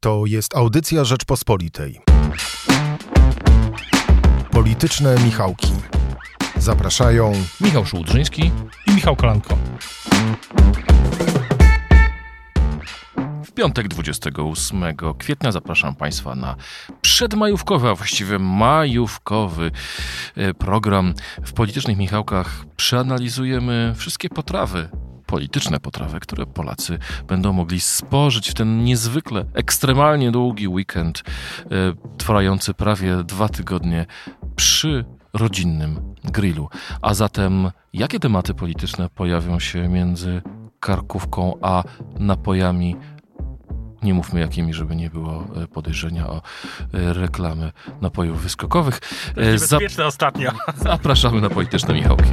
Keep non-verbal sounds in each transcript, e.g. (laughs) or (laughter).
To jest audycja Rzeczpospolitej. Polityczne Michałki. Zapraszają Michał Szułdrzyński i Michał Kolanko. W piątek 28 kwietnia zapraszam Państwa na przedmajówkowy, a właściwie majówkowy e, program. W Politycznych Michałkach przeanalizujemy wszystkie potrawy polityczne potrawy, które Polacy będą mogli spożyć w ten niezwykle, ekstremalnie długi weekend, e, trwający prawie dwa tygodnie przy rodzinnym grillu. A zatem, jakie tematy polityczne pojawią się między karkówką a napojami nie mówmy jakimi, żeby nie było e, podejrzenia o e, reklamy napojów wyskokowych. Bezpieczne Zap- ostatnio. Zapraszamy na polityczne Michałki.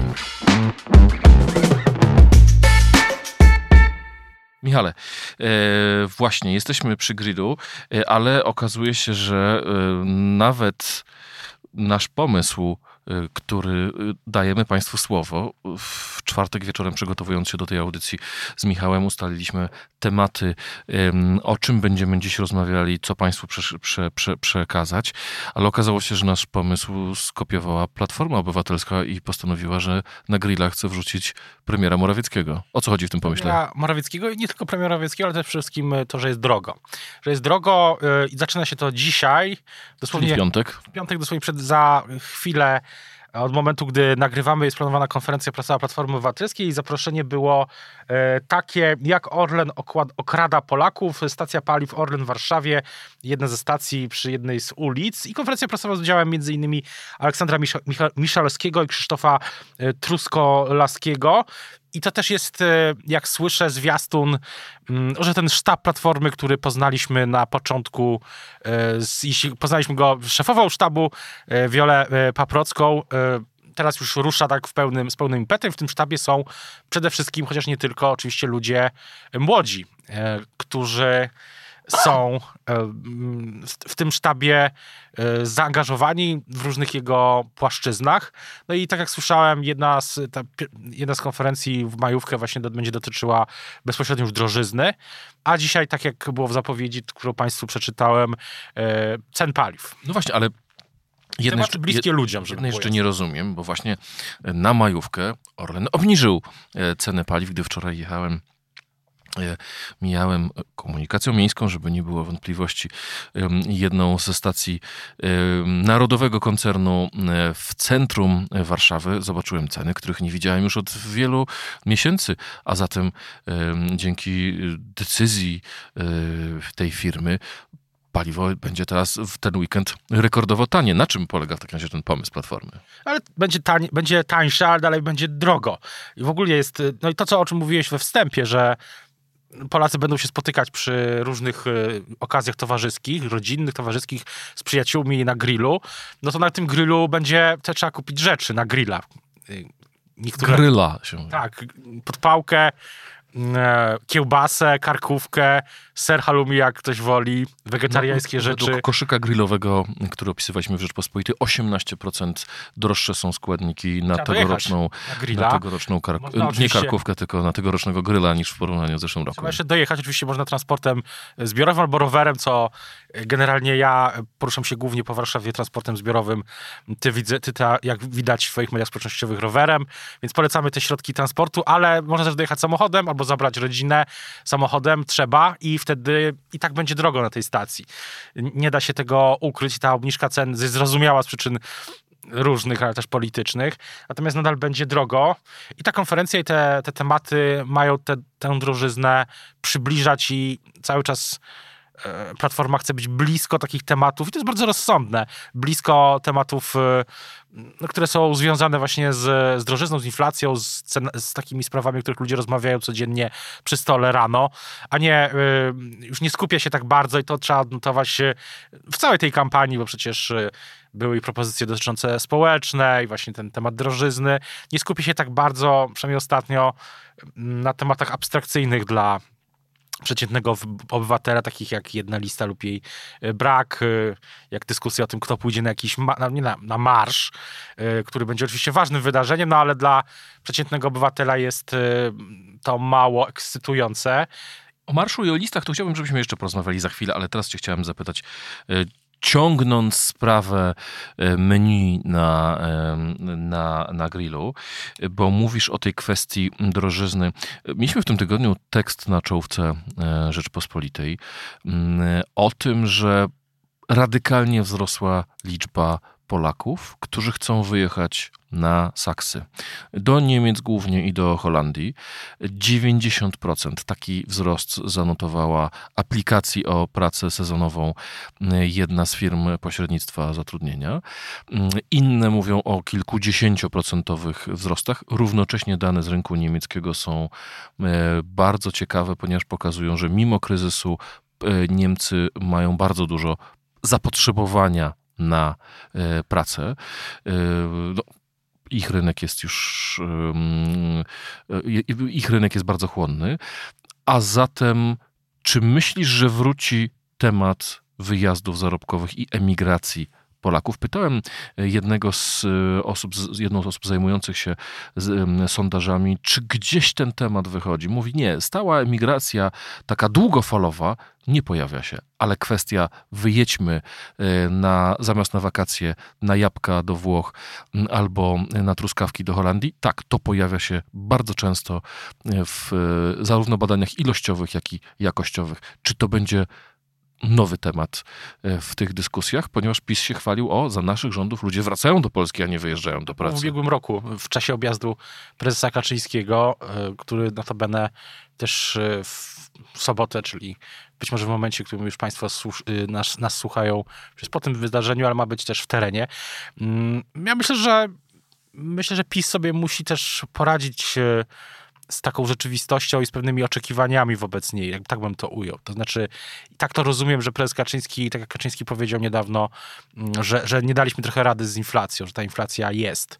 Michale, e, właśnie jesteśmy przy grillu, e, ale okazuje się, że e, nawet nasz pomysł który y, dajemy Państwu słowo. W czwartek wieczorem, przygotowując się do tej audycji z Michałem, ustaliliśmy tematy, o czym będziemy dziś rozmawiali, co Państwu prze, prze, prze, przekazać, ale okazało się, że nasz pomysł skopiowała Platforma Obywatelska i postanowiła, że na grilla chce wrzucić premiera Morawieckiego. O co chodzi w tym pomyśle? Premiera Morawieckiego i nie tylko premiera Morawieckiego, ale też przede wszystkim to, że jest drogo. Że jest drogo y, i zaczyna się to dzisiaj. Dosłownie Czyli w piątek? W piątek, dosłownie przed, za chwilę od momentu, gdy nagrywamy, jest planowana konferencja prasowa Platformy Obywatelskiej i zaproszenie było e, takie, jak Orlen okrada Polaków, stacja paliw Orlen w Warszawie, jedna ze stacji przy jednej z ulic i konferencja prasowa z udziałem m.in. Aleksandra Miszalskiego i Krzysztofa e, Trusko-Laskiego. I to też jest, e, jak słyszę, zwiastun, mm, że ten sztab Platformy, który poznaliśmy na początku, e, jeśli poznaliśmy go szefową sztabu, e, Wiolę Paprocką, teraz już rusza tak w pełnym, z pełnym impetem. W tym sztabie są przede wszystkim, chociaż nie tylko, oczywiście ludzie młodzi, którzy są e, w tym sztabie e, zaangażowani w różnych jego płaszczyznach. No i tak jak słyszałem, jedna z, ta, jedna z konferencji w majówkę właśnie do, będzie dotyczyła bezpośrednio już drożyzny, a dzisiaj, tak jak było w zapowiedzi, którą Państwu przeczytałem, e, cen paliw. No właśnie, ale Jedne jeszcze, bliskie ludziom. Jedne jeszcze nie rozumiem, bo właśnie na majówkę Orlen obniżył cenę paliw, gdy wczoraj jechałem mijałem komunikacją miejską, żeby nie było wątpliwości, jedną ze stacji narodowego koncernu e, w centrum Warszawy. Zobaczyłem ceny, których nie widziałem już od wielu miesięcy, a zatem dzięki decyzji e, tej firmy paliwo będzie teraz w ten weekend rekordowo tanie. Na czym polega w takim razie ten pomysł Platformy? Ale będzie, tań, będzie tańsze, ale dalej będzie drogo. I w ogóle jest, no i to, co, o czym mówiłeś we wstępie, że Polacy będą się spotykać przy różnych e, okazjach towarzyskich, rodzinnych, towarzyskich, z przyjaciółmi na grillu, no to na tym grillu będzie trzeba kupić rzeczy na grilla. E, niektóre, Gryla się. Tak, podpałkę, kiełbasę, karkówkę, ser halloumi, jak ktoś woli, wegetariańskie no, rzeczy. Koszyka grillowego, który opisywaliśmy w Rzeczpospolitej, 18% droższe są składniki na Trzeba tegoroczną, na, na tegoroczną kark nie karkówkę, tylko na tegorocznego gryla niż w porównaniu z zeszłym roku. Trzeba jeszcze dojechać, oczywiście można transportem zbiorowym albo rowerem, co generalnie ja poruszam się głównie po Warszawie transportem zbiorowym. Ty, widzę, ty ta, jak widać w swoich mediach społecznościowych rowerem, więc polecamy te środki transportu, ale można też dojechać samochodem albo zabrać rodzinę samochodem, trzeba i wtedy i tak będzie drogo na tej stacji. Nie da się tego ukryć. Ta obniżka cen jest zrozumiała z przyczyn różnych, ale też politycznych. Natomiast nadal będzie drogo i ta konferencja i te, te tematy mają te, tę drożyznę przybliżać i cały czas Platforma chce być blisko takich tematów i to jest bardzo rozsądne, blisko tematów, e, no, które są związane właśnie z, z drożyzną, z inflacją, z, cen, z takimi sprawami, o których ludzie rozmawiają codziennie przy stole rano, a nie e, już nie skupia się tak bardzo i to trzeba odnotować w całej tej kampanii, bo przecież były i propozycje dotyczące społeczne i właśnie ten temat drożyzny. Nie skupia się tak bardzo, przynajmniej ostatnio, na tematach abstrakcyjnych dla przeciętnego obywatela, takich jak jedna lista lub jej e, brak, e, jak dyskusja o tym, kto pójdzie na jakiś, nie na, na marsz, e, który będzie oczywiście ważnym wydarzeniem, no ale dla przeciętnego obywatela jest to mało ekscytujące. O marszu i o listach to chciałbym, żebyśmy jeszcze porozmawiali za chwilę, ale teraz cię chciałem zapytać, ciągnąc sprawę e, menu na, e, na, na grillu, bo mówisz o tej kwestii drożyzny. Mieliśmy w tym tygodniu tekst na czołówce Rzeczpospolitej mm, o tym, że radykalnie wzrosła liczba Polaków, którzy chcą wyjechać na Saksy. Do Niemiec głównie i do Holandii. 90% taki wzrost zanotowała aplikacji o pracę sezonową jedna z firm pośrednictwa zatrudnienia. Inne mówią o kilkudziesięcioprocentowych wzrostach. Równocześnie dane z rynku niemieckiego są e, bardzo ciekawe, ponieważ pokazują, że mimo kryzysu e, Niemcy mają bardzo dużo zapotrzebowania na e, pracę. E, no, ich rynek jest już, e, ich rynek jest bardzo chłonny. A zatem, czy myślisz, że wróci temat wyjazdów zarobkowych i emigracji Polaków. Pytałem e, jednego z e, osób, jedną z osób zajmujących się sondażami, czy gdzieś ten temat wychodzi. Mówi, nie, stała emigracja, taka długofalowa, nie pojawia się, ale kwestia wyjedźmy e, na, zamiast na wakacje na jabłka do Włoch albo na truskawki do Holandii, tak, to pojawia się bardzo często w zarówno badaniach ilościowych, jak i jakościowych. Czy to będzie nowy temat e, w tych dyskusjach, ponieważ PiS się chwalił, o, za naszych rządów ludzie wracają do Polski, a nie wyjeżdżają do pracy. W ubiegłym roku, w czasie objazdu prezesa Kaczyńskiego, e, który notabene też e, w sobotę, czyli być może w momencie, w którym już Państwo nas, nas słuchają, już po tym wydarzeniu, ale ma być też w terenie. Mm, ja myślę, że myślę, że PiS sobie musi też poradzić z taką rzeczywistością i z pewnymi oczekiwaniami wobec niej, tak bym to ujął. To znaczy, tak to rozumiem, że prezes Kaczyński, tak jak Kaczyński powiedział niedawno, mm, że, że nie daliśmy trochę rady z inflacją, że ta inflacja jest.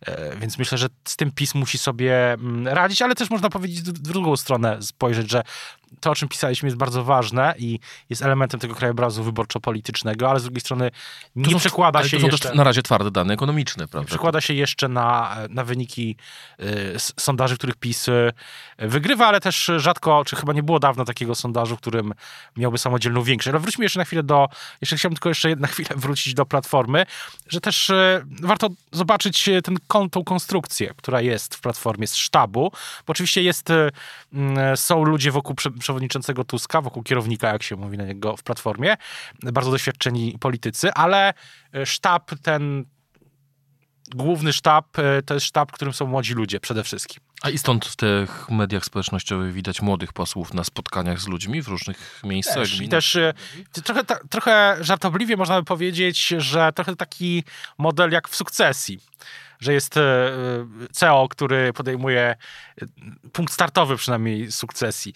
E, więc myślę, że z tym PiS musi sobie mm, radzić, ale też można powiedzieć w drugą stronę spojrzeć, że to, o czym pisaliśmy, jest bardzo ważne i jest elementem tego krajobrazu wyborczo-politycznego, ale z drugiej strony nie są, przekłada się to jeszcze... na razie twarde dane ekonomiczne, prawda? przekłada się jeszcze na, na wyniki y, sondaży, których PiS y, wygrywa, ale też rzadko, czy chyba nie było dawno takiego sondażu, w którym miałby samodzielną większość. Ale wróćmy jeszcze na chwilę do, jeszcze chciałbym tylko jeszcze na (laughs) chwilę wrócić do Platformy, że też y, warto zobaczyć ten, tą konstrukcję, która jest w Platformie z sztabu, bo oczywiście jest, są ludzie wokół przewodniczącego Tuska, wokół kierownika, jak się mówi na niego w Platformie, bardzo doświadczeni politycy, ale e, sztab ten główny sztab e, to jest sztab, którym są młodzi ludzie przede wszystkim. A i stąd w tych mediach społecznościowych widać młodych posłów na spotkaniach z ludźmi w różnych miejscach. Też, I też e, trochę, trochę żartobliwie można by powiedzieć, że trochę taki model jak w sukcesji że jest e, CEO, który podejmuje punkt startowy przynajmniej sukcesji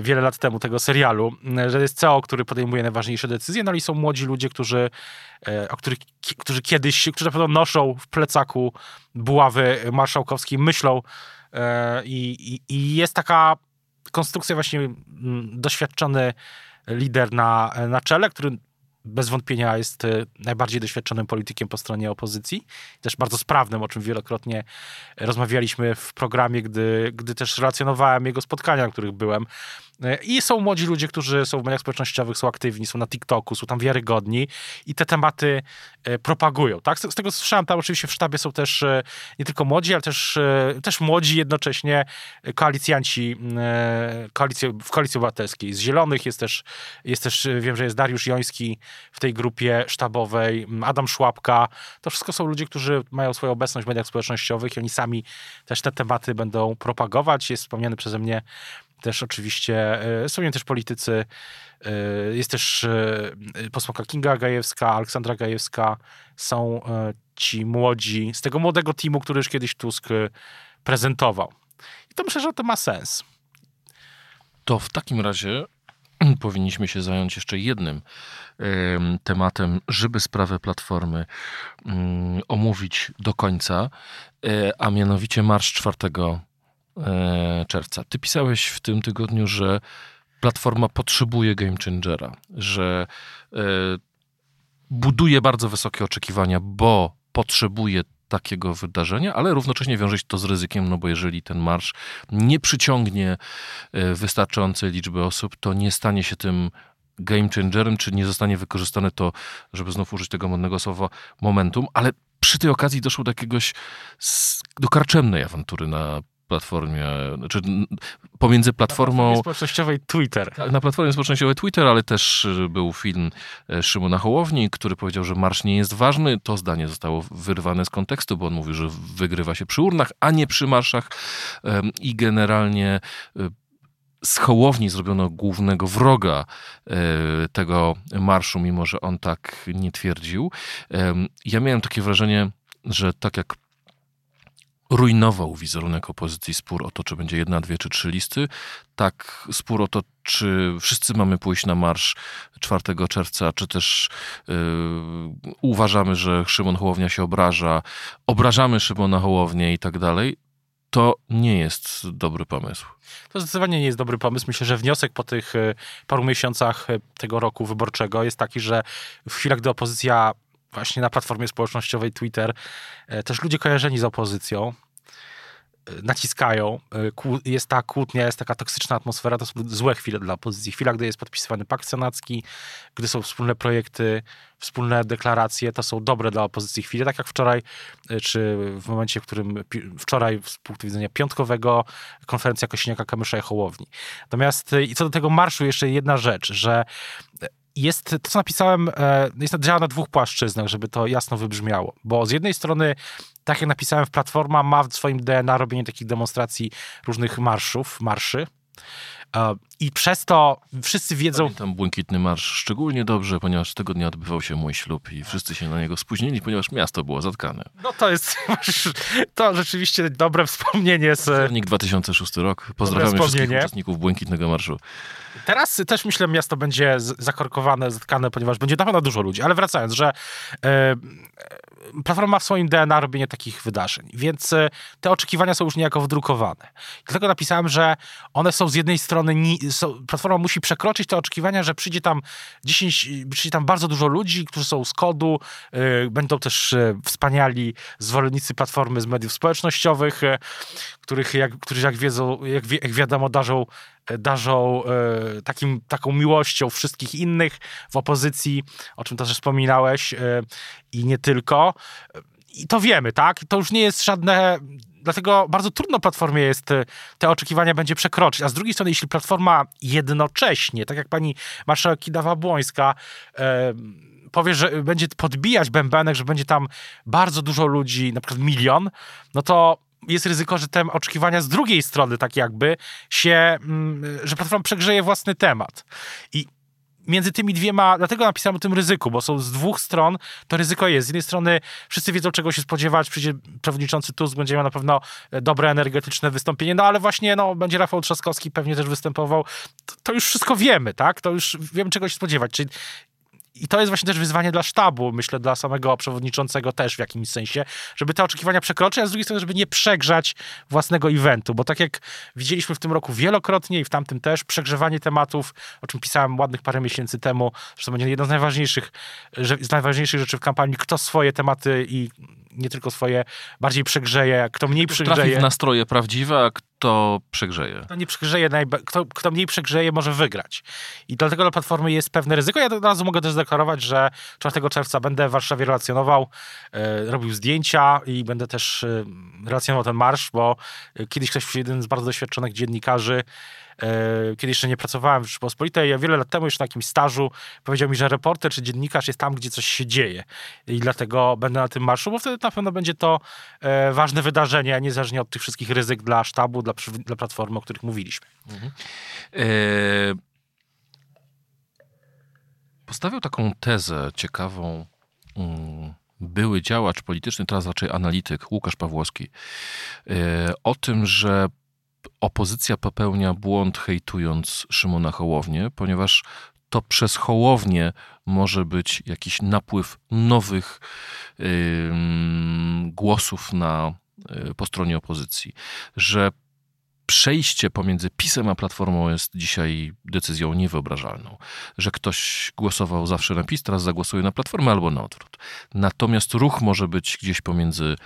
wiele lat temu tego serialu, że jest CEO, który podejmuje najważniejsze decyzje, no i są młodzi ludzie, którzy, o których, którzy kiedyś, którzy na pewno noszą w plecaku buławy marszałkowskiej, myślą i, i, i jest taka konstrukcja właśnie doświadczony lider na, na czele, który bez wątpienia jest e, najbardziej doświadczonym politykiem po stronie opozycji, też bardzo sprawnym, o czym wielokrotnie rozmawialiśmy w programie, gdy, gdy też relacjonowałem jego spotkania, na których byłem. I są młodzi ludzie, którzy są w mediach społecznościowych, są aktywni, są na TikToku, są tam wiarygodni i te tematy e, propagują. Tak? Z, tego słyszałem, tam oczywiście w sztabie są też e, nie tylko młodzi, ale też, e, też młodzi jednocześnie koalicjanci koalicji, w Koalicji Obywatelskiej. Z Zielonych jest też, jest też, wiem, że jest Dariusz Joński w tej grupie sztabowej, Adam Szłapka. To wszystko są ludzie, którzy mają swoją obecność w mediach społecznościowych i oni sami też te tematy będą propagować. Jest wspomniany przeze mnie też oczywiście e, są też politycy. E, jest też e, posłanka Kinga Gajewska, Aleksandra Gajewska. Są ci młodzi, z tego młodego teamu, który już kiedyś Tusk prezentował. I to myślę, że to ma sens. To w takim razie (clears throat) powinniśmy się zająć jeszcze jednym tematem, żeby sprawę Platformy mm, omówić do końca, a mianowicie Marsz 4 E, czerwca. Ty pisałeś w tym tygodniu, że platforma potrzebuje game changera, że e, buduje bardzo wysokie oczekiwania, bo potrzebuje takiego wydarzenia, ale równocześnie wiąże się to z ryzykiem, no bo jeżeli ten marsz nie przyciągnie e, wystarczającej liczby osób, to nie stanie się tym game changerem, czy nie zostanie wykorzystane to, żeby znów użyć tego modnego słowa, momentum, ale przy tej okazji doszło do jakiegoś, do karczemnej awantury na platformie, znaczy pomiędzy platformą... Na społecznościowej Twitter. Tak, na platformie społecznościowej Twitter, ale też y, był film e, Szymona Hołowni, który powiedział, że marsz nie jest ważny. To zdanie zostało wyrwane z kontekstu, bo on mówił, że wygrywa się przy urnach, a nie przy marszach i generalnie y, z Hołowni zrobiono głównego wroga e, tego marszu, mimo że on tak nie twierdził. Ja miałem takie wrażenie, że tak jak rujnował wizerunek opozycji spór o to, czy będzie jedna, dwie czy trzy listy, tak spór o to, czy wszyscy mamy pójść na marsz 4 czerwca, czy też yy, uważamy, że Szymon Hołownia się obraża, obrażamy Szymona Hołownię i tak dalej, to nie jest dobry pomysł. To zdecydowanie nie jest dobry pomysł. Myślę, że wniosek po tych e, paru miesiącach e, tego roku wyborczego jest taki, że w chwilach, gdy opozycja właśnie na platformie społecznościowej Twitter, e, też ludzie kojarzeni z opozycją, naciskają, jest ta kłótnia, jest taka toksyczna atmosfera, to są złe chwile dla opozycji. Chwila, gdy jest podpisywany pakt senacki, gdy są wspólne projekty, wspólne deklaracje, to są dobre dla opozycji chwile, tak jak wczoraj, czy w momencie, w którym wczoraj z punktu widzenia piątkowego konferencja Kosiniaka-Kamysza i Hołowni. Natomiast i co do tego marszu jeszcze jedna rzecz, że jest, to co napisałem, e, jest działa na dwóch płaszczyznach, żeby to jasno wybrzmiało. Bo z jednej strony, tak jak napisałem Platforma, ma w swoim DNA robienie takich demonstracji różnych marszów, marszy. E, I przez to wszyscy wiedzą. Pamiętam Błękitny Marsz szczególnie dobrze, ponieważ tego dnia odbywał się mój ślub i wszyscy się na niego spóźnili, ponieważ miasto było zatkane. No to jest (laughs) to rzeczywiście dobre wspomnienie. Z... Październik 2006 rok. Pozdrawiamy wszystkich uczestników Błękitnego Marszu. Teraz też myślę, miasto będzie zakorkowane, zatkane, ponieważ będzie na pewno dużo ludzi. Ale wracając, że e, Platforma ma w swoim DNA robienie takich wydarzeń, więc e, te oczekiwania są już niejako wdrukowane. Dlatego napisałem, że one są z jednej strony, są, Platforma musi przekroczyć te oczekiwania, że przyjdzie tam 10, przyjdzie tam bardzo dużo ludzi, którzy są z kodu, y, będą też y, wspaniali zwolennicy Platformy z mediów społecznościowych, których jak, którzy jak wiedzą, jak, jak wiadomo darzą darzą e, takim, taką miłością wszystkich innych w opozycji, o czym też wspominałeś e, i nie tylko. I to wiemy, tak? To już nie jest żadne dlatego bardzo trudno Platformie jest te oczekiwania będzie przekroczyć. A z drugiej strony, jeśli Platforma jednocześnie, tak jak pani marszałek Kidawa-Błońska, e, powie, że będzie podbijać bębenek, że będzie tam bardzo dużo ludzi, na przykład milion, no to jest ryzyko, że te oczekiwania z drugiej strony tak jakby się, mm, że platforma przegrzeje własny temat. I między tymi dwiema, dlatego napisałem o tym ryzyku, bo są z dwóch stron, to ryzyko jest. Z jednej strony wszyscy wiedzą, czego się spodziewać, przyjdzie przewodniczący Tusk, będzie miał na pewno dobre, energetyczne wystąpienie, no ale właśnie, no, będzie Rafał Trzaskowski pewnie też występował. To, to już wszystko wiemy, tak? To już wiemy, czego się spodziewać. Czyli i to jest właśnie też wyzwanie dla sztabu, myślę, dla samego przewodniczącego też w jakimś sensie, żeby te oczekiwania przekroczyć, a z drugiej strony, żeby nie przegrzać własnego eventu, bo tak jak widzieliśmy w tym roku wielokrotnie i w tamtym też, przegrzewanie tematów, o czym pisałem ładnych parę miesięcy temu, że to będzie jedno z najważniejszych, z najważniejszych rzeczy w kampanii, kto swoje tematy i nie tylko swoje bardziej przegrzeje, kto mniej przegrzeje. Trafi w nastroje prawdziwe, a kto przegrzeje. Kto nie przegrzeje, kto, kto mniej przegrzeje, może wygrać. I dlatego dla Platformy jest pewne ryzyko. Ja od razu mogę też zadeklarować, że 4 czerwca będę w Warszawie relacjonował, e, robił zdjęcia i będę też e, relacjonował ten marsz, bo e, kiedyś ktoś, jeden z bardzo doświadczonych dziennikarzy, kiedy jeszcze nie pracowałem w Rzeczypospolitej, ja wiele lat temu jeszcze na jakimś stażu powiedział mi, że reporter czy dziennikarz jest tam, gdzie coś się dzieje i dlatego będę na tym marszu, bo wtedy na pewno będzie to e, ważne wydarzenie, niezależnie od tych wszystkich ryzyk dla sztabu, dla, dla platformy, o których mówiliśmy. Mhm. E... Postawił taką tezę ciekawą mm, były działacz polityczny, teraz raczej analityk Łukasz Pawłowski, o tym, że opozycja popełnia błąd hejtując Szymona Hołownię, ponieważ to przez Hołownię może być jakiś napływ nowych yy, głosów na, yy, po stronie opozycji. Że przejście pomiędzy PiSem a Platformą jest dzisiaj decyzją niewyobrażalną. Że ktoś głosował zawsze na PiS, teraz zagłosuje na Platformę albo na odwrót. Natomiast ruch może być gdzieś pomiędzy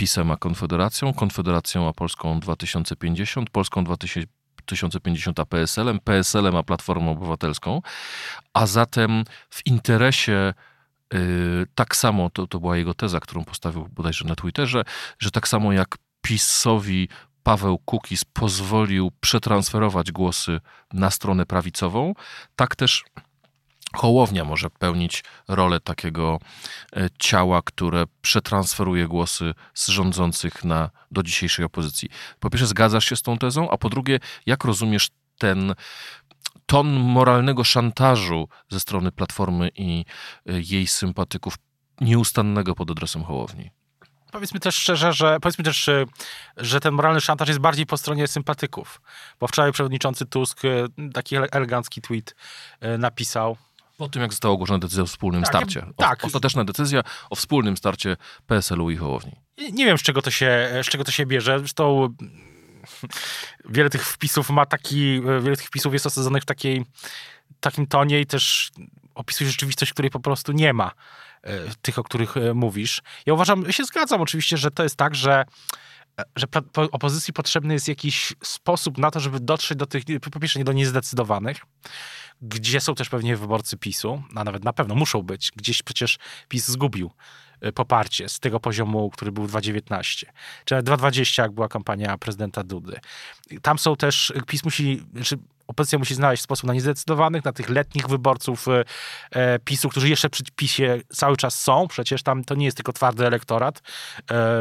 PiSem a Konfederacją, Konfederacją a Polską 2050, Polską 2050 a PSL-em, PSL-em a Platformą Obywatelską, a zatem w interesie yy, tak samo, to, to była jego teza, którą postawił bodajże na Twitterze, że tak samo jak PiSowi Paweł Kukis pozwolił przetransferować głosy na stronę prawicową, tak też Hołownia może pełnić rolę takiego e, ciała, które przetransferuje głosy z rządzących na, do dzisiejszej opozycji. Po pierwsze, zgadzasz się z tą tezą, a po drugie, jak rozumiesz ten ton moralnego szantażu ze strony Platformy i e, jej sympatyków nieustannego pod adresem Hołowni? Powiedzmy też szczerze, że powiedzmy też, e, że ten moralny szantaż jest bardziej po stronie sympatyków. Bo wczoraj przewodniczący Tusk taki elegancki tweet napisał, po tym, jak została ogłoszona decyzja o wspólnym tak, starcie. O, tak. Ostateczna decyzja o wspólnym starcie PSL-u i Hołowni. Nie wiem, z czego to się, z czego to się bierze. Zresztą wiele tych wpisów ma taki, wiele tych wpisów jest osadzonych w takiej, takim tonie i też opisuje rzeczywistość, której po prostu nie ma. E, tych, o których e, mówisz. Ja uważam, się zgadzam oczywiście, że to jest tak, że że opozycji potrzebny jest jakiś sposób na to, żeby dotrzeć do tych, po pierwsze nie do niezdecydowanych, gdzie są też pewnie wyborcy PiSu, a nawet na pewno muszą być. Gdzieś przecież PiS zgubił y, poparcie z tego poziomu, który był 2,19, czy 2,20, jak była kampania prezydenta Dudy. Tam są też, PiS musi, znaczy opozycja musi znaleźć sposób na niezdecydowanych, na tych letnich wyborców e, e, PiSu, którzy jeszcze przy PiSie cały czas są. Przecież tam to nie jest tylko twardy elektorat e,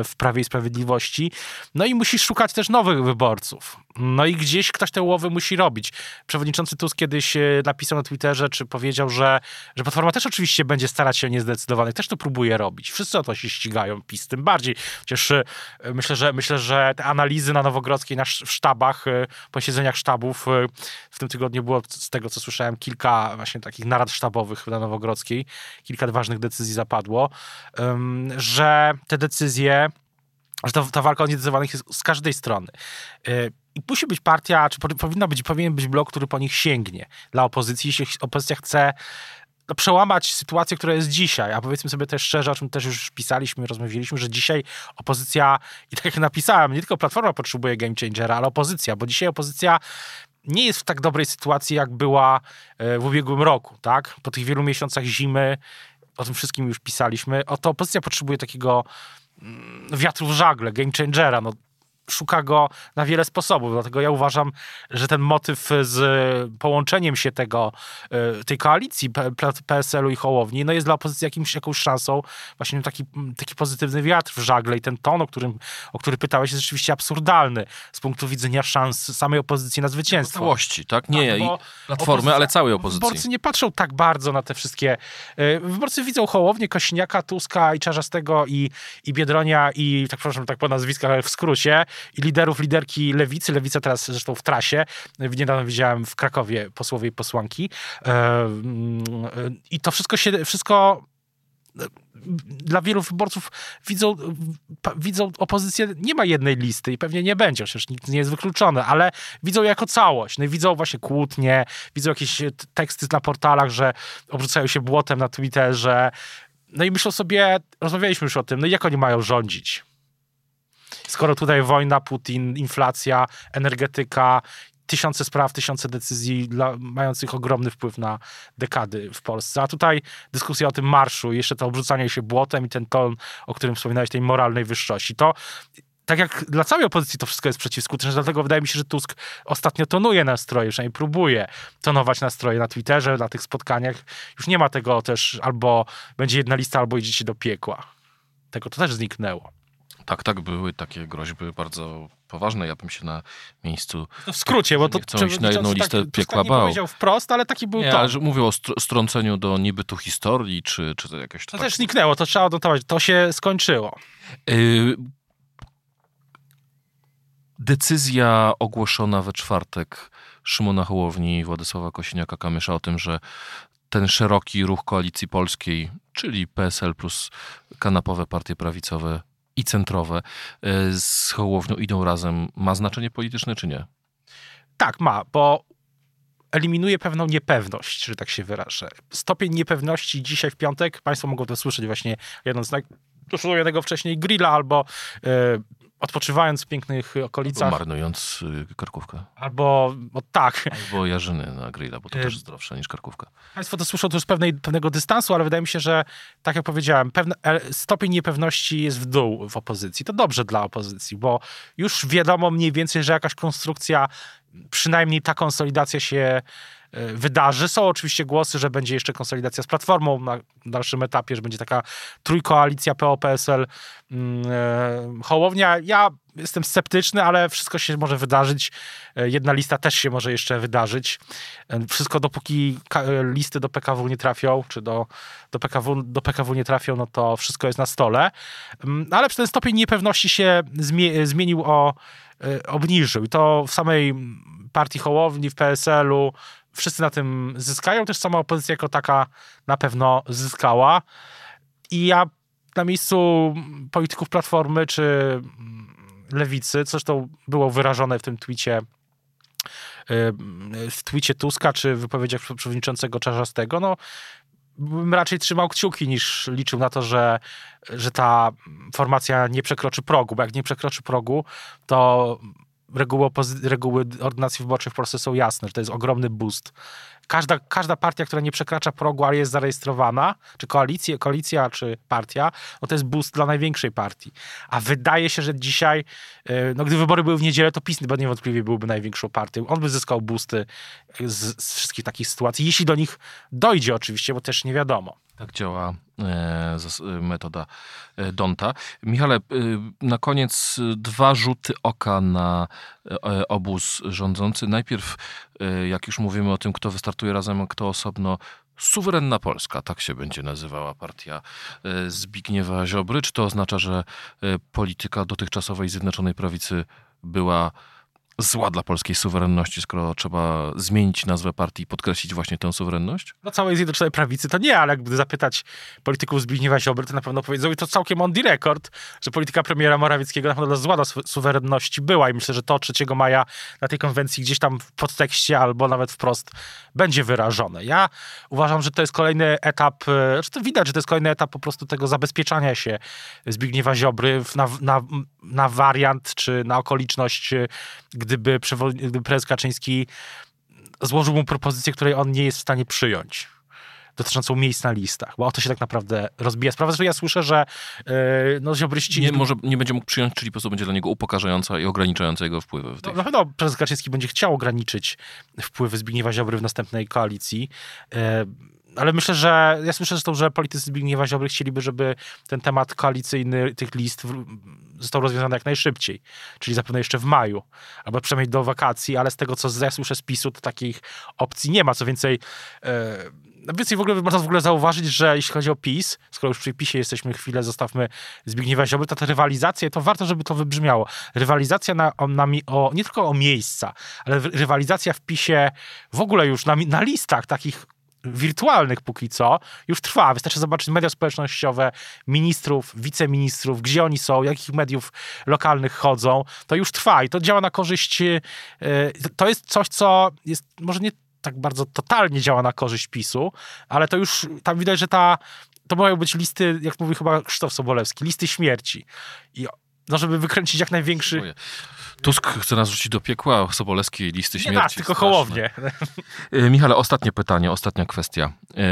w Prawie i Sprawiedliwości. No i musi szukać też nowych wyborców. No i gdzieś ktoś te łowy musi robić. Przewodniczący Tusk kiedyś napisał na Twitterze, czy powiedział, że, że Platforma też oczywiście będzie starać się o niezdecydowanych. Też to próbuje robić. Wszyscy o to się ścigają, PiS tym bardziej. Chociaż myślę, że myślę, że te analizy na Nowogrodzkiej, na w sztabach, posiedzeniach sztabów w tym tygodniu było, z tego co słyszałem, kilka właśnie takich narad sztabowych na Nowogrodzkiej, kilka ważnych decyzji zapadło, że te decyzje, że ta, ta walka o niedecydowanych jest z każdej strony. Y, I musi być partia, czy powinna być, powinien być blok, który po nich sięgnie. Dla opozycji, jeśli opozycja chce no, przełamać sytuację, która jest dzisiaj, a powiedzmy sobie też szczerze, o czym też już pisaliśmy, rozmawialiśmy, że dzisiaj opozycja, i tak jak napisałem, nie tylko Platforma potrzebuje game changera, ale opozycja, bo dzisiaj opozycja nie jest w tak dobrej sytuacji, jak była e, w ubiegłym roku, tak? Po tych wielu miesiącach zimy, o tym wszystkim już pisaliśmy, oto opozycja potrzebuje takiego mm, wiatru w żagle, game changera, no szuka go na wiele sposobów. Dlatego ja uważam, że ten motyw z połączeniem się tego, e, tej koalicji PSL-u i Hołowni, no jest dla opozycji jakimś, jakąś szansą właśnie taki, taki pozytywny wiatr w żagle i ten ton, o którym o który pytałeś, jest rzeczywiście absurdalny z punktu widzenia szans samej opozycji na zwycięstwo. Całości, tak? Nie tak, Platformy, ale całej opozycji. Wyborcy nie patrzą tak bardzo na te wszystkie... E, wyborcy widzą Hołownię, Kośniaka, Tuska i Czarzastego i, i Biedronia i, tak przepraszam, tak po nazwiskach, ale w skrócie, i liderów, liderki lewicy. Lewica teraz zresztą w trasie. Niedawno widziałem w Krakowie posłowie i posłanki. E, mm, I to wszystko się, wszystko e, dla wielu wyborców widzą, widzą opozycję, nie ma jednej listy i pewnie nie będzie, przecież nikt nie jest wykluczony, ale widzą jako całość. No widzą właśnie kłótnie, widzą jakieś teksty na portalach, że obrzucają się błotem na Twitterze. No i myślą sobie, rozmawialiśmy już o tym, no jak oni mają rządzić? Skoro tutaj wojna, Putin, inflacja, energetyka, tysiące spraw, tysiące decyzji dla, mających ogromny wpływ na dekady w Polsce. A tutaj dyskusja o tym marszu, jeszcze to obrzucanie się błotem i ten ton, o którym wspominałeś, tej moralnej wyższości. To tak jak dla całej opozycji to wszystko jest przeciwskuteczne, dlatego wydaje mi się, że Tusk ostatnio tonuje nastroje, przynajmniej próbuje tonować nastroje na Twitterze, na tych spotkaniach. Już nie ma tego też, albo będzie jedna lista, albo idziecie do piekła. Tego to też zniknęło. Tak, tak, były takie groźby bardzo poważne. Ja bym się na miejscu. No w skrócie, bo to coś na jedną listę tak, piekła bał. Powiedział wprost, ale taki był nie, to. Ale mówił o strąceniu do nibytu historii, czy, czy to jakieś. To tak... też zniknęło, to trzeba odnotować. To się skończyło. Y decyzja ogłoszona we czwartek Szymona Hołowni i Władysława Kosiniaka-Kamysza o tym, że ten szeroki ruch koalicji polskiej, czyli PSL plus kanapowe partie prawicowe i centrowe e, z Hołownią idą razem, ma znaczenie polityczne czy nie? Tak, ma, bo eliminuje pewną niepewność, że tak się wyrażę. Stopień niepewności dzisiaj w piątek, Państwo mogą to słyszeć właśnie jedząc jednego wcześniej grilla albo e, odpoczywając w pięknych okolicach. Albo marnując y, karkówkę. Albo, o, tak. Albo jarzyny na grilla, bo to też zdrowsze niż karkówka. Państwo to słyszą też z pewnej, pewnego dystansu, ale wydaje mi się, że tak jak powiedziałem, pewne, e, stopień niepewności jest w dół w opozycji. To dobrze dla opozycji, bo już wiadomo mniej więcej, że jakaś konstrukcja, przynajmniej ta konsolidacja się wydarzy. Są oczywiście głosy, że będzie jeszcze konsolidacja z Platformą na dalszym etapie, że będzie taka trójkoalicja PO-PSL mm, e, Hołownia. Ja jestem sceptyczny, ale wszystko się może wydarzyć. E, jedna lista też się może jeszcze wydarzyć. Wszystko dopóki listy do PKW nie trafią, czy do, do, PKW, do PKW nie trafią, no to wszystko jest na stole. Mm, ale ten stopień niepewności się zmienił o obniżył. I to w samej partii Hołowni, w PSL-u, wszyscy na tym zyskają, też sama opozycja jako taka na pewno zyskała. I ja na miejscu polityków Platformy czy Lewicy, coś to było wyrażone w tym twicie y, w twicie Tuska, czy wypowiedziach przewodniczącego Czarzastego, no bym raczej trzymał kciuki niż liczył na to, że, że ta formacja nie przekroczy progu, bo jak nie przekroczy progu, to reguły, reguły ordynacji wyborczej w Polsce są jasne, że to jest ogromny boost. Każda, każda partia, która nie przekracza progu, ale jest zarejestrowana, czy koalicja, koalicja, czy partia, no to jest boost dla największej partii. A wydaje się, że dzisiaj, e, no gdy wybory były w niedzielę, to PiS niewątpliwie byłby największą partią. On by zyskał boosty z, z wszystkich takich sytuacji, jeśli do nich dojdzie oczywiście, bo też nie wiadomo. Tak działa e, metoda e, Donta. Michale, na koniec dwa rzuty oka na obóz rządzący. Najpierw, jak już mówimy o tym, kto wystartuje razem, a kto osobno, Suwerenna Polska, tak się będzie nazywała partia Zbigniewa Ziobry. Czy to oznacza, że polityka dotychczasowej Zjednoczonej Prawicy była zła dla polskiej suwerenności, skoro trzeba zmienić nazwę partii i podkreślić właśnie tę suwerenność? No całej Zjednoczonej Prawicy to nie, ale gdy zapytać polityków Zbigniewa Ziobry, to na pewno powiedzą i to całkiem on the record, że polityka premiera Morawieckiego na pewno zła dla suwerenności była i myślę, że to 3 maja na tej konwencji gdzieś tam w podtekście albo nawet wprost będzie wyrażone. Ja uważam, że to jest kolejny etap, e, to widać, że to jest kolejny etap po prostu tego zabezpieczania się Zbigniewa Ziobry na, na, na wariant czy na okoliczność, e, gdyby, gdyby prezes Kaczyński złożył mu propozycję, której on nie jest w stanie przyjąć dotyczącą miejsc na listach, bo o to się tak naprawdę rozbija sprawa. Zresztą ja słyszę, że yy, no, ziobryści... Nie, może nie będzie mógł przyjąć, czyli po prostu będzie dla niego upokarzająca i ograniczająca jego wpływy. W tej no, na pewno prezes Kaczyński będzie chciał ograniczyć wpływy Zbigniewa Ziobry w następnej koalicji. Yy, ale myślę, że ja słyszę zresztą, że politycy Zbigniewa Ziobry chcieliby, żeby ten temat koalicyjny tych list został rozwiązany jak najszybciej, czyli zapewne jeszcze w maju, albo przynajmniej do wakacji, ale z tego, co ja słyszę z PiSu, to takich opcji nie ma. Co więcej, yy, więcej w ogóle można w ogóle zauważyć, że jeśli chodzi o PiS, skoro już przy PiSie jesteśmy chwilę, zostawmy Zbigniewa Ziobry, to ta rywalizacja, to warto, żeby to wybrzmiało. Rywalizacja na, na, o, nie tylko o miejsca, ale rywalizacja w PiSie w ogóle już na, na listach takich wirtualnych póki co już trwa. Wystarczy zobaczyć media społecznościowe, ministrów, wiceministrów, gdzie oni są, jakich mediów lokalnych chodzą. To już trwa i to działa na korzyść. E, to jest coś, co jest może nie tak bardzo totalnie działa na korzyść PiSu, ale to już tam widać, że ta to mają być listy, jak mówi chyba Krzysztof Sobolewski, listy śmierci. I no, żeby wykręcić jak największy... Tusk chce nas rzucić do piekła, Sobolewskiej listy śmierci. Nie tak, tylko Hołownie. E, Michale, ostatnie pytanie, ostatnia kwestia. E,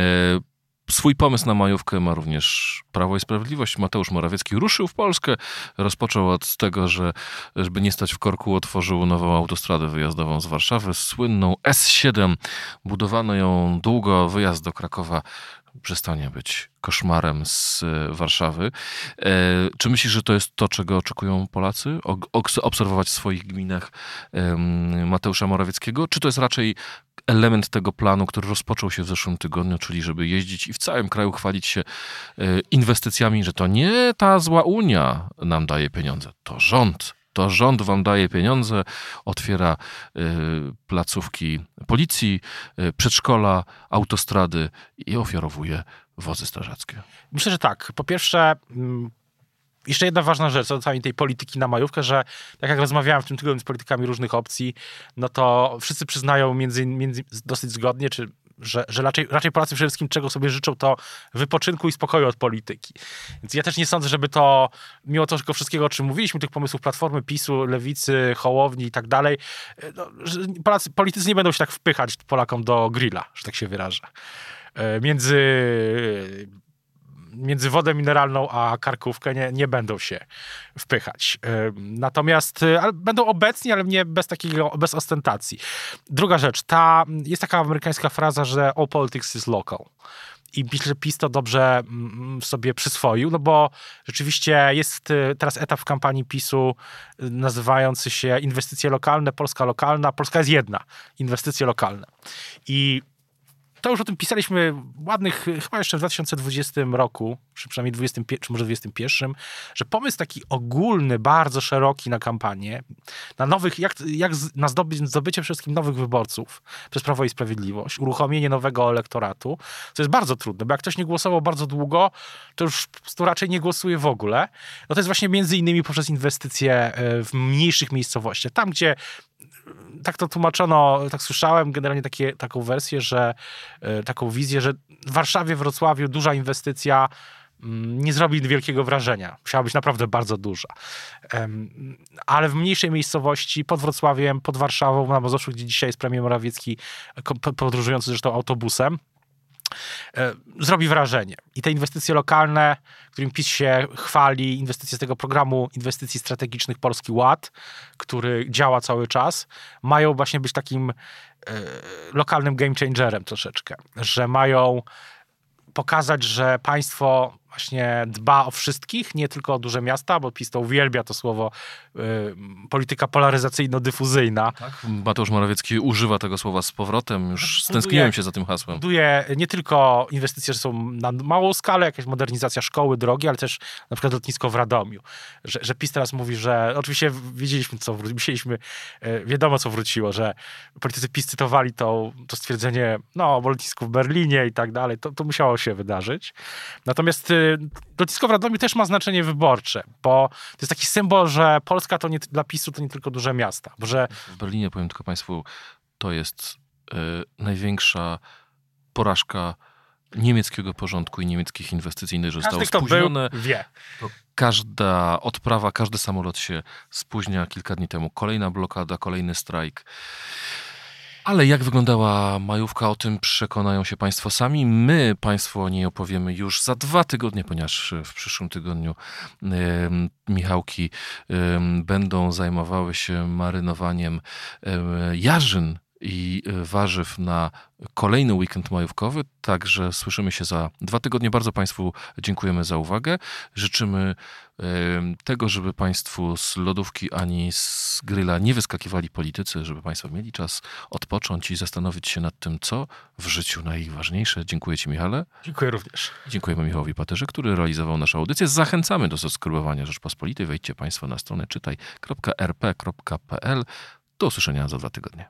swój pomysł na majówkę ma również Prawo i Sprawiedliwość. Mateusz Morawiecki ruszył w Polskę. Rozpoczął od tego, że żeby nie stać w korku, otworzył nową autostradę wyjazdową z Warszawy, słynną S7. Budowano ją długo, wyjazd do Krakowa przestanie być koszmarem z e, Warszawy. E, czy myślisz, że to jest to, czego oczekują Polacy? obserwować w swoich gminach Mateusza Morawieckiego? Czy to jest raczej element tego planu, który rozpoczął się w zeszłym tygodniu, czyli żeby jeździć i w całym kraju chwalić się e, inwestycjami, że to nie ta zła Unia nam daje pieniądze, to rząd to rząd wam daje pieniądze, otwiera y, placówki policji, y, przedszkola, autostrady i ofiarowuje wozy strażackie. Myślę, że tak. Po pierwsze, mm, jeszcze jedna ważna rzecz co do całej tej polityki na majówkę, że tak jak rozmawiałem w tym tygodniu z politykami różnych opcji, no to wszyscy przyznają między, między dosyć zgodnie, czy że, że raczej, raczej Polacy przede wszystkim czego sobie życzą, to wypoczynku i spokoju od polityki. Więc ja też nie sądzę, żeby to, mimo tego wszystkiego, o czym mówiliśmy, tych pomysłów Platformy, PiSu, Lewicy, Hołowni i tak dalej, no, Polacy, politycy nie będą się tak wpychać Polakom do grilla, że tak się wyrażę. E, między między wodę mineralną a karkówkę nie, nie będą się wpychać. Natomiast y, będą obecni, ale nie bez takiego, bez ostentacji. Druga rzecz, ta, jest taka amerykańska fraza, że all politics is local. I myślę, że PiS to dobrze mm, sobie przyswoił, no bo rzeczywiście jest y, teraz etap w kampanii PiSu nazywający się inwestycje lokalne, Polska lokalna. Polska jest jedna, inwestycje lokalne. I to już o tym pisaliśmy ładnych, chyba jeszcze w 2020 roku, czy przynajmniej 20, czy może 2021, że pomysł taki ogólny, bardzo szeroki na kampanię, na nowych, jak, jak na zdobycie, zdobycie wszystkim nowych wyborców przez Prawo i Sprawiedliwość, uruchomienie nowego elektoratu, to jest bardzo trudne, bo jak ktoś nie głosował bardzo długo, to już to raczej nie głosuje w ogóle. No to jest właśnie między innymi poprzez inwestycje e, w mniejszych miejscowościach, tam gdzie tak to tłumaczono, tak słyszałem generalnie takie, taką wersję, że e, taką wizję, że w Warszawie, Wrocławiu duża inwestycja mm, nie zrobi wielkiego wrażenia. Musiała być naprawdę bardzo duża. Ale w mniejszej miejscowości, pod Wrocławiem, pod Warszawą, na Mazowszu, gdzie dzisiaj jest premier Morawiecki, podróżujący zresztą autobusem, E, zrobi wrażenie. I te inwestycje lokalne, którym PiS się chwali, inwestycje z tego programu inwestycji strategicznych Polski Ład, który działa cały czas, mają właśnie być takim e, lokalnym game changerem troszeczkę, że mają pokazać, że państwo właśnie dba o wszystkich, nie tylko o duże miasta, bo PiS to uwielbia to słowo polityka polaryzacyjno-dyfuzyjna. Tak, Mateusz Morawiecki używa tego słowa z powrotem, już stęskniłem się za tym hasłem. Buduje nie tylko inwestycje, że są na małą skalę, jakaś modernizacja szkoły, drogi, ale też na przykład lotnisko w Radomiu. Że, że PiS teraz mówi, że oczywiście wiedzieliśmy, co wróciło, myśleliśmy, y, wiadomo, co wróciło, że politycy PiS cytowali to, to stwierdzenie, no, o lotnisku w Berlinie i tak dalej, to, to musiało się wydarzyć. Natomiast y, lotnisko w Radomiu też ma znaczenie wyborcze, bo to jest taki symbol, że Polska to nie, dla PiSu to nie tylko duże miasta. Bo że... W Berlinie, powiem tylko Państwu, to jest y, największa porażka niemieckiego porządku i niemieckich że Każdy, zostało spóźnione. Był, wie. Każda odprawa, każdy samolot się spóźnia kilka dni temu. Kolejna blokada, kolejny strajk. Ale jak wyglądała majówka, o tym przekonają się Państwo sami. My Państwu o niej opowiemy już za dwa tygodnie, ponieważ w przyszłym tygodniu Michałki będą zajmowały się marynowaniem jarzyn i warzyw na kolejny weekend majówkowy. Także słyszymy się za dwa tygodnie. Bardzo Państwu dziękujemy za uwagę. Życzymy tego, żeby Państwu z lodówki ani z gryla nie wyskakiwali politycy, żeby Państwo mieli czas odpocząć i zastanowić się nad tym, co w życiu najważniejsze. Dziękuję Ci, Michale. Dziękuję również. Dziękujemy Michałowi Paterze, który realizował naszą audycję. Zachęcamy do subskrybowania Rzeczpospolitej. Wejdźcie Państwo na stronę czytaj.rp.pl. Do usłyszenia za dwa tygodnie.